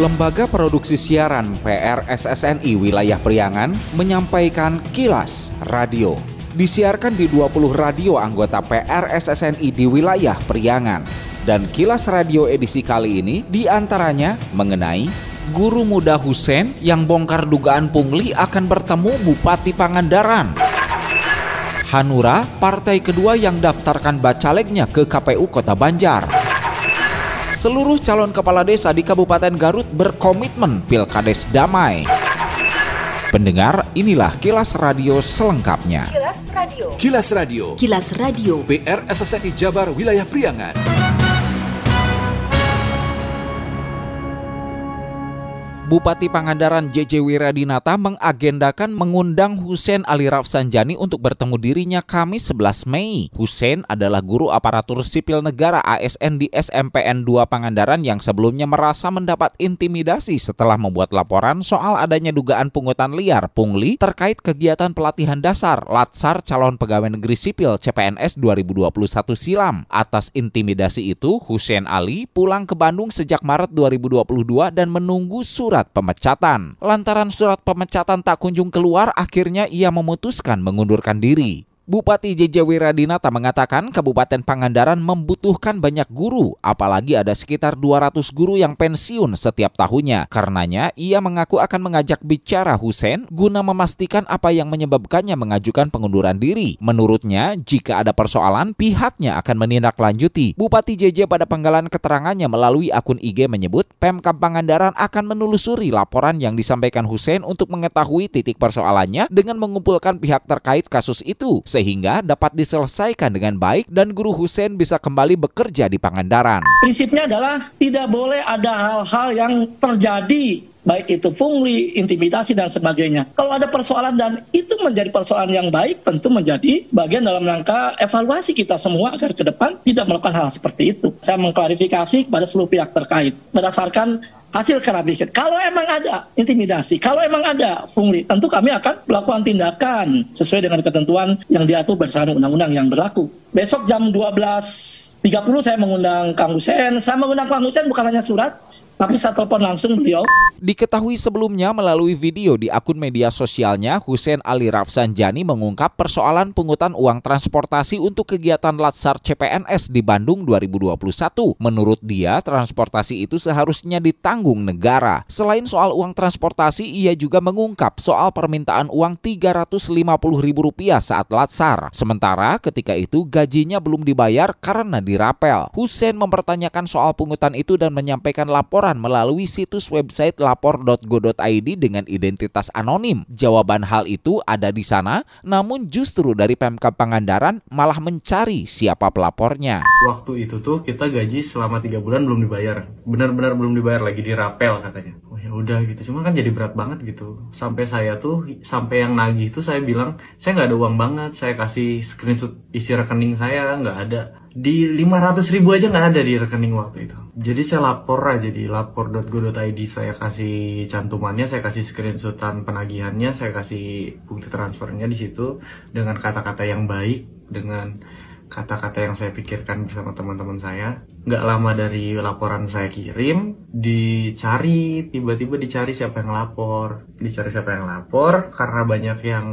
Lembaga Produksi Siaran PRSSNI Wilayah Priangan menyampaikan kilas radio. Disiarkan di 20 radio anggota PRSSNI di wilayah Priangan. Dan kilas radio edisi kali ini di antaranya mengenai guru muda Husen yang bongkar dugaan pungli akan bertemu Bupati Pangandaran. Hanura, partai kedua yang daftarkan bacaleknya ke KPU Kota Banjar. Seluruh calon kepala desa di Kabupaten Garut berkomitmen pilkades damai. Pendengar, inilah kilas radio selengkapnya. Kilas Radio. Kilas Radio. Kilas Radio. PR SSNI Jabar Wilayah Priangan. Bupati Pangandaran JJ Wiradinata mengagendakan mengundang Husen Ali Rafsanjani untuk bertemu dirinya Kamis 11 Mei. Husen adalah guru aparatur sipil negara ASN di SMPN 2 Pangandaran yang sebelumnya merasa mendapat intimidasi setelah membuat laporan soal adanya dugaan pungutan liar pungli terkait kegiatan pelatihan dasar Latsar calon pegawai negeri sipil CPNS 2021 silam. Atas intimidasi itu, Husen Ali pulang ke Bandung sejak Maret 2022 dan menunggu surat surat pemecatan. Lantaran surat pemecatan tak kunjung keluar, akhirnya ia memutuskan mengundurkan diri. Bupati JJ Wiradinata mengatakan Kabupaten Pangandaran membutuhkan banyak guru, apalagi ada sekitar 200 guru yang pensiun setiap tahunnya. Karenanya, ia mengaku akan mengajak bicara Husen guna memastikan apa yang menyebabkannya mengajukan pengunduran diri. Menurutnya, jika ada persoalan, pihaknya akan menindaklanjuti. Bupati JJ pada penggalan keterangannya melalui akun IG menyebut Pemkab Pangandaran akan menelusuri laporan yang disampaikan Husen untuk mengetahui titik persoalannya dengan mengumpulkan pihak terkait kasus itu dapat diselesaikan dengan baik dan Guru Husen bisa kembali bekerja di Pangandaran. Prinsipnya adalah tidak boleh ada hal-hal yang terjadi baik itu fungli, intimidasi dan sebagainya. Kalau ada persoalan dan itu menjadi persoalan yang baik, tentu menjadi bagian dalam rangka evaluasi kita semua agar ke depan tidak melakukan hal seperti itu. Saya mengklarifikasi kepada seluruh pihak terkait berdasarkan hasil kerabikan. Kalau emang ada intimidasi, kalau emang ada fungli, tentu kami akan melakukan tindakan sesuai dengan ketentuan yang diatur berdasarkan undang-undang yang berlaku. Besok jam 12.30 saya mengundang Kang Hussein. Saya mengundang Kang Hussein bukan hanya surat, tapi saya telepon langsung beliau. Diketahui sebelumnya melalui video di akun media sosialnya, Hussein Ali Rafsanjani mengungkap persoalan pungutan uang transportasi untuk kegiatan Latsar CPNS di Bandung 2021. Menurut dia, transportasi itu seharusnya ditanggung negara. Selain soal uang transportasi, ia juga mengungkap soal permintaan uang Rp350.000 saat Latsar. Sementara ketika itu gajinya belum dibayar karena dirapel. Hussein mempertanyakan soal pungutan itu dan menyampaikan laporan laporan melalui situs website lapor.go.id dengan identitas anonim. Jawaban hal itu ada di sana, namun justru dari Pemkab Pangandaran malah mencari siapa pelapornya. Waktu itu tuh kita gaji selama tiga bulan belum dibayar, benar-benar belum dibayar lagi di rapel katanya. Oh ya udah gitu, cuma kan jadi berat banget gitu. Sampai saya tuh, sampai yang nagih tuh saya bilang, saya nggak ada uang banget, saya kasih screenshot isi rekening saya nggak ada di 500 ribu aja nggak ada di rekening waktu itu. Jadi saya lapor aja di lapor.go.id saya kasih cantumannya, saya kasih screenshotan penagihannya, saya kasih bukti transfernya di situ dengan kata-kata yang baik, dengan kata-kata yang saya pikirkan bersama teman-teman saya. Nggak lama dari laporan saya kirim, dicari, tiba-tiba dicari siapa yang lapor. Dicari siapa yang lapor, karena banyak yang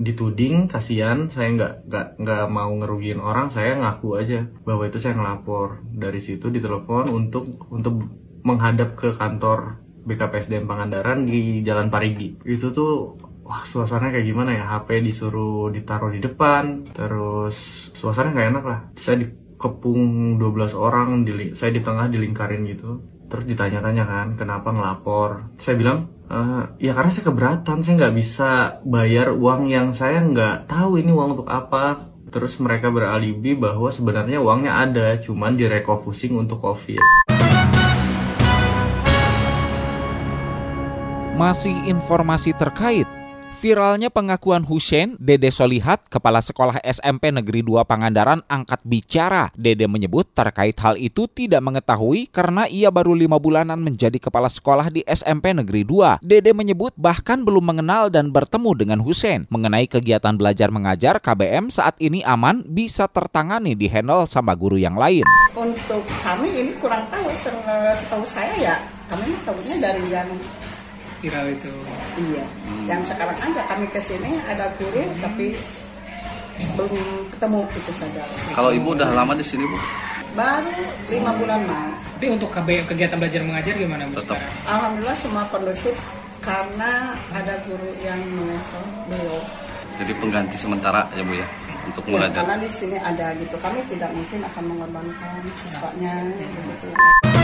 dituding kasihan saya nggak nggak nggak mau ngerugiin orang saya ngaku aja bahwa itu saya ngelapor. Dari situ ditelepon untuk untuk menghadap ke kantor BKPSDM Pangandaran di Jalan Parigi. Itu tuh wah suasana kayak gimana ya? HP disuruh ditaruh di depan terus suasana nggak enak lah. Saya dikepung 12 orang saya di tengah dilingkarin gitu terus ditanya-tanya kan kenapa ngelapor saya bilang Uh, ya karena saya keberatan, saya nggak bisa bayar uang yang saya nggak tahu ini uang untuk apa. Terus mereka beralibi bahwa sebenarnya uangnya ada, cuman direkofusing untuk COVID. Masih informasi terkait Viralnya pengakuan Hussein, Dede Solihat, Kepala Sekolah SMP Negeri 2 Pangandaran angkat bicara. Dede menyebut terkait hal itu tidak mengetahui karena ia baru lima bulanan menjadi kepala sekolah di SMP Negeri 2. Dede menyebut bahkan belum mengenal dan bertemu dengan Hussein. Mengenai kegiatan belajar mengajar, KBM saat ini aman bisa tertangani di handle sama guru yang lain. Untuk kami ini kurang tahu, setahu saya ya kami tahunya dari yang viral itu. iya yang sekarang aja kami ke sini ada guru tapi belum ketemu itu saja Kalau ibu udah lama di sini bu? baru lima bulan mau Tapi untuk KB kegiatan belajar mengajar gimana Bu Tetap. sekarang? alhamdulillah semua kondusif karena ada guru yang mengesal beliau Jadi pengganti sementara ya bu ya untuk Ya, mengajar. karena di sini ada gitu. Kami tidak mungkin akan mengorbankan siswanya begitu.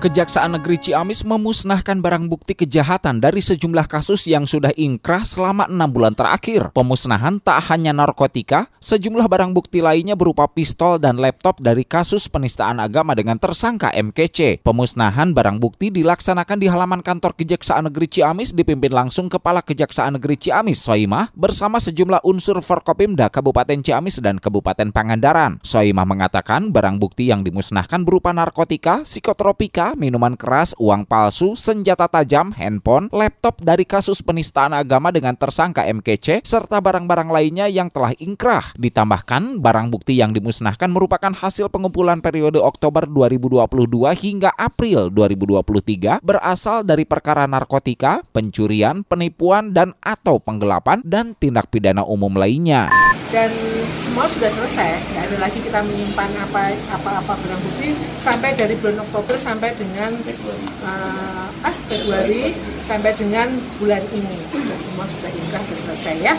Kejaksaan Negeri Ciamis memusnahkan barang bukti kejahatan dari sejumlah kasus yang sudah ingkrah selama enam bulan terakhir. Pemusnahan tak hanya narkotika, sejumlah barang bukti lainnya berupa pistol dan laptop dari kasus penistaan agama dengan tersangka MKC. Pemusnahan barang bukti dilaksanakan di halaman kantor Kejaksaan Negeri Ciamis dipimpin langsung Kepala Kejaksaan Negeri Ciamis, Soimah, bersama sejumlah unsur Forkopimda Kabupaten Ciamis dan Kabupaten Pangandaran. Soimah mengatakan barang bukti yang dimusnahkan berupa narkotika, psikotropika, minuman keras, uang palsu, senjata tajam, handphone, laptop dari kasus penistaan agama dengan tersangka MKC, serta barang-barang lainnya yang telah ingkrah. Ditambahkan, barang bukti yang dimusnahkan merupakan hasil pengumpulan periode Oktober 2022 hingga April 2023 berasal dari perkara narkotika, pencurian, penipuan, dan atau penggelapan, dan tindak pidana umum lainnya. dan semua sudah selesai nggak ada lagi kita menyimpan apa apa apa barang bukti sampai dari bulan Oktober sampai dengan uh, ah Februari sampai dengan bulan ini Dan semua sudah ingkrah sudah selesai ya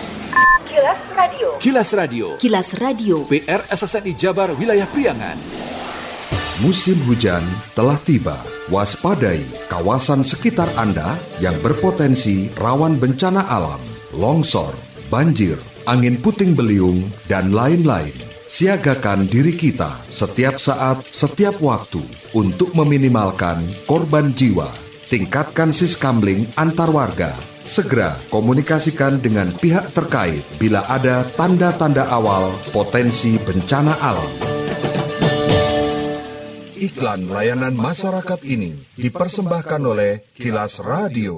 Kilas Radio. Kilas Radio. PR SSNI Jabar Wilayah Priangan. Musim hujan telah tiba. Waspadai kawasan sekitar Anda yang berpotensi rawan bencana alam, longsor, banjir, angin puting beliung, dan lain-lain. Siagakan diri kita setiap saat, setiap waktu untuk meminimalkan korban jiwa. Tingkatkan siskamling antar warga. Segera komunikasikan dengan pihak terkait bila ada tanda-tanda awal potensi bencana alam. Iklan layanan masyarakat ini dipersembahkan oleh Kilas Radio.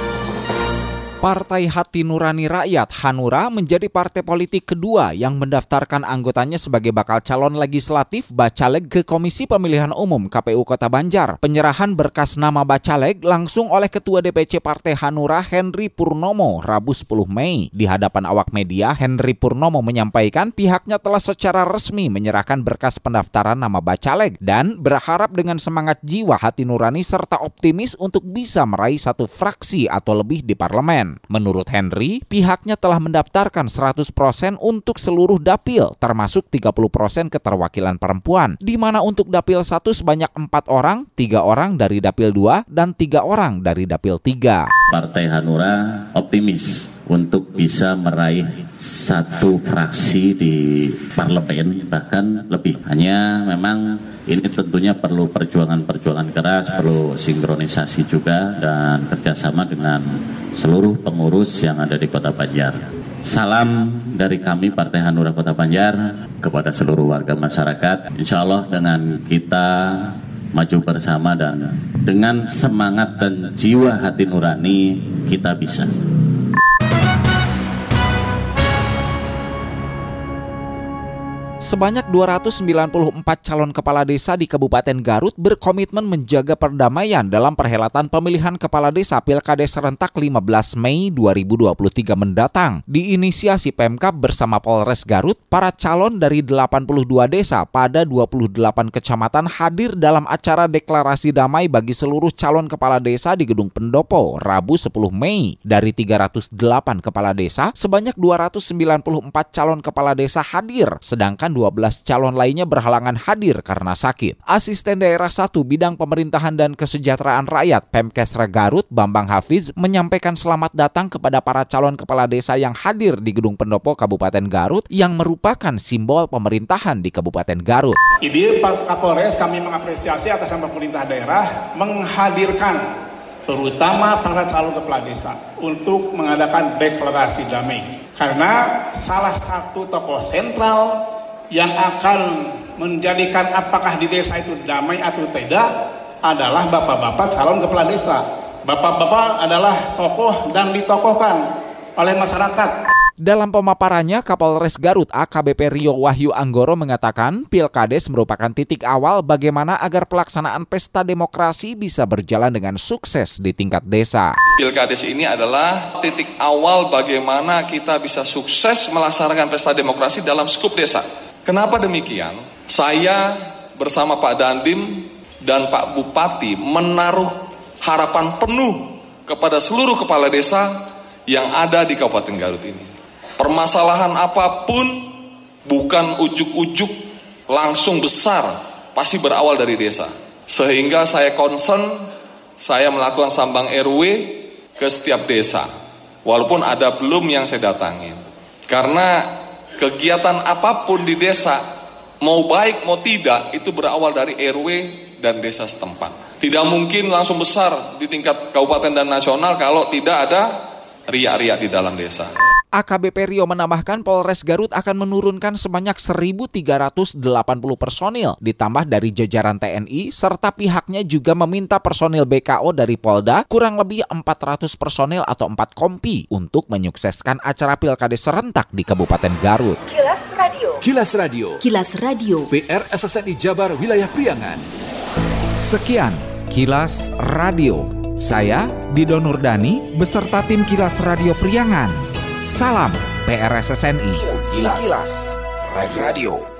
Partai Hati Nurani Rakyat Hanura menjadi partai politik kedua yang mendaftarkan anggotanya sebagai bakal calon legislatif Bacaleg ke Komisi Pemilihan Umum KPU Kota Banjar. Penyerahan berkas nama Bacaleg langsung oleh Ketua DPC Partai Hanura Henry Purnomo Rabu 10 Mei. Di hadapan awak media, Henry Purnomo menyampaikan pihaknya telah secara resmi menyerahkan berkas pendaftaran nama Bacaleg dan berharap dengan semangat jiwa hati nurani serta optimis untuk bisa meraih satu fraksi atau lebih di parlemen. Menurut Henry, pihaknya telah mendaftarkan 100% untuk seluruh dapil, termasuk 30% keterwakilan perempuan, di mana untuk dapil 1 sebanyak 4 orang, 3 orang dari dapil 2, dan 3 orang dari dapil 3. Partai Hanura optimis untuk bisa meraih satu fraksi di parlemen bahkan lebih. Hanya memang ini tentunya perlu perjuangan-perjuangan keras, perlu sinkronisasi juga dan kerjasama dengan seluruh pengurus yang ada di Kota Banjar. Salam dari kami Partai Hanura Kota Banjar kepada seluruh warga masyarakat. Insya Allah dengan kita maju bersama dan dengan semangat dan jiwa hati nurani kita bisa. Sebanyak 294 calon kepala desa di Kabupaten Garut berkomitmen menjaga perdamaian dalam perhelatan pemilihan kepala desa Pilkades serentak 15 Mei 2023 mendatang. Diinisiasi Pemkap bersama Polres Garut, para calon dari 82 desa pada 28 kecamatan hadir dalam acara deklarasi damai bagi seluruh calon kepala desa di Gedung Pendopo Rabu 10 Mei. Dari 308 kepala desa, sebanyak 294 calon kepala desa hadir, sedangkan 12 calon lainnya berhalangan hadir karena sakit. Asisten Daerah 1 Bidang Pemerintahan dan Kesejahteraan Rakyat Pemkesra Garut Bambang Hafiz menyampaikan selamat datang kepada para calon kepala desa yang hadir di Gedung Pendopo Kabupaten Garut yang merupakan simbol pemerintahan di Kabupaten Garut. Ide Pak Kapolres kami mengapresiasi atas nama pemerintah daerah menghadirkan terutama para calon kepala desa untuk mengadakan deklarasi damai. Karena salah satu tokoh sentral yang akan menjadikan apakah di desa itu damai atau tidak adalah bapak-bapak calon kepala desa. Bapak-bapak adalah tokoh dan ditokohkan oleh masyarakat. Dalam pemaparannya, Kapolres Garut AKBP Rio Wahyu Anggoro mengatakan Pilkades merupakan titik awal bagaimana agar pelaksanaan pesta demokrasi bisa berjalan dengan sukses di tingkat desa. Pilkades ini adalah titik awal bagaimana kita bisa sukses melaksanakan pesta demokrasi dalam skup desa. Kenapa demikian? Saya bersama Pak Dandim dan Pak Bupati menaruh harapan penuh kepada seluruh kepala desa yang ada di Kabupaten Garut ini. Permasalahan apa pun bukan ujuk-ujuk langsung besar, pasti berawal dari desa. Sehingga saya concern, saya melakukan sambang RW ke setiap desa. Walaupun ada belum yang saya datangin. Karena kegiatan apa pun di desa, mau baik mau tidak, itu berawal dari RW dan desa setempat. Tidak mungkin langsung besar di tingkat kabupaten dan nasional kalau tidak ada riak-riak di dalam desa. AKBP Rio menambahkan Polres Garut akan menurunkan sebanyak 1.380 personil ditambah dari jajaran TNI serta pihaknya juga meminta personil BKO dari Polda kurang lebih 400 personil atau 4 kompi untuk menyukseskan acara Pilkades serentak di Kabupaten Garut. Kilas Radio. Kilas Radio. Kilas Radio. PR SSNI Jabar Wilayah Priangan. Sekian Kilas Radio. Saya Dido Nurdani beserta tim Kilas Radio Priangan. Salam PRSSNI. Kilas, Kilas. Radio.